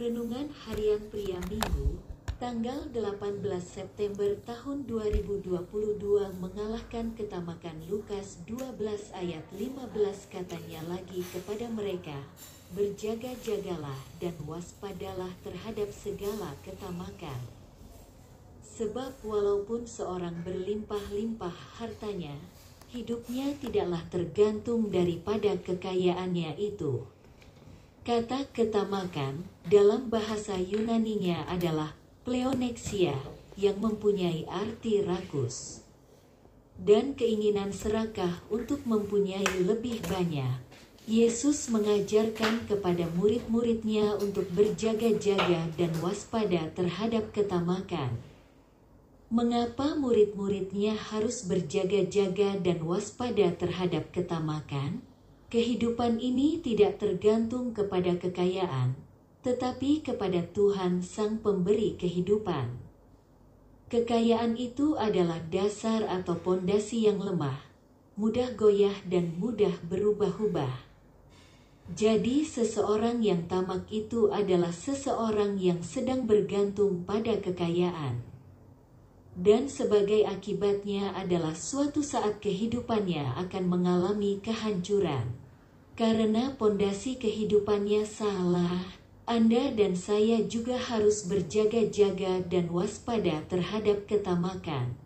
Renungan Harian Pria Minggu, tanggal 18 September tahun 2022 mengalahkan ketamakan Lukas 12 ayat 15 katanya lagi kepada mereka, berjaga-jagalah dan waspadalah terhadap segala ketamakan. Sebab walaupun seorang berlimpah-limpah hartanya, hidupnya tidaklah tergantung daripada kekayaannya itu. Kata ketamakan dalam bahasa Yunaninya adalah pleonexia yang mempunyai arti rakus dan keinginan serakah untuk mempunyai lebih banyak. Yesus mengajarkan kepada murid-muridnya untuk berjaga-jaga dan waspada terhadap ketamakan. Mengapa murid-muridnya harus berjaga-jaga dan waspada terhadap ketamakan? Kehidupan ini tidak tergantung kepada kekayaan, tetapi kepada Tuhan Sang Pemberi kehidupan. Kekayaan itu adalah dasar atau pondasi yang lemah, mudah goyah dan mudah berubah-ubah. Jadi, seseorang yang tamak itu adalah seseorang yang sedang bergantung pada kekayaan, dan sebagai akibatnya adalah suatu saat kehidupannya akan mengalami kehancuran. Karena pondasi kehidupannya salah, Anda dan saya juga harus berjaga-jaga dan waspada terhadap ketamakan.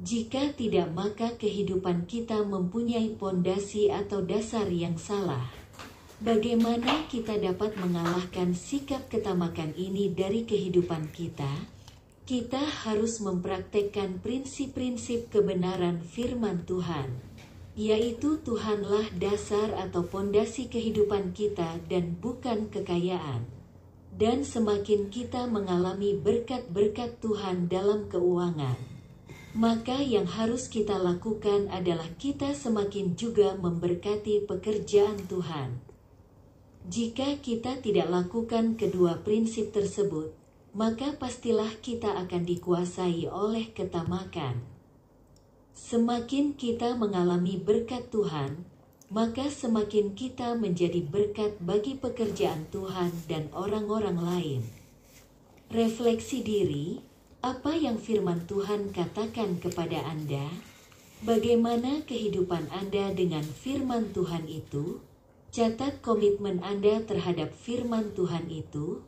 Jika tidak, maka kehidupan kita mempunyai pondasi atau dasar yang salah. Bagaimana kita dapat mengalahkan sikap ketamakan ini dari kehidupan kita? Kita harus mempraktekkan prinsip-prinsip kebenaran firman Tuhan yaitu Tuhanlah dasar atau pondasi kehidupan kita dan bukan kekayaan. Dan semakin kita mengalami berkat-berkat Tuhan dalam keuangan, maka yang harus kita lakukan adalah kita semakin juga memberkati pekerjaan Tuhan. Jika kita tidak lakukan kedua prinsip tersebut, maka pastilah kita akan dikuasai oleh ketamakan. Semakin kita mengalami berkat Tuhan, maka semakin kita menjadi berkat bagi pekerjaan Tuhan dan orang-orang lain. Refleksi diri, apa yang firman Tuhan katakan kepada Anda? Bagaimana kehidupan Anda dengan firman Tuhan itu? Catat komitmen Anda terhadap firman Tuhan itu.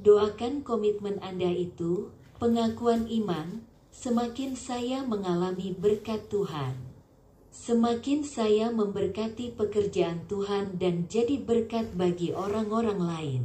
Doakan komitmen Anda itu, pengakuan iman, Semakin saya mengalami berkat Tuhan, semakin saya memberkati pekerjaan Tuhan dan jadi berkat bagi orang-orang lain.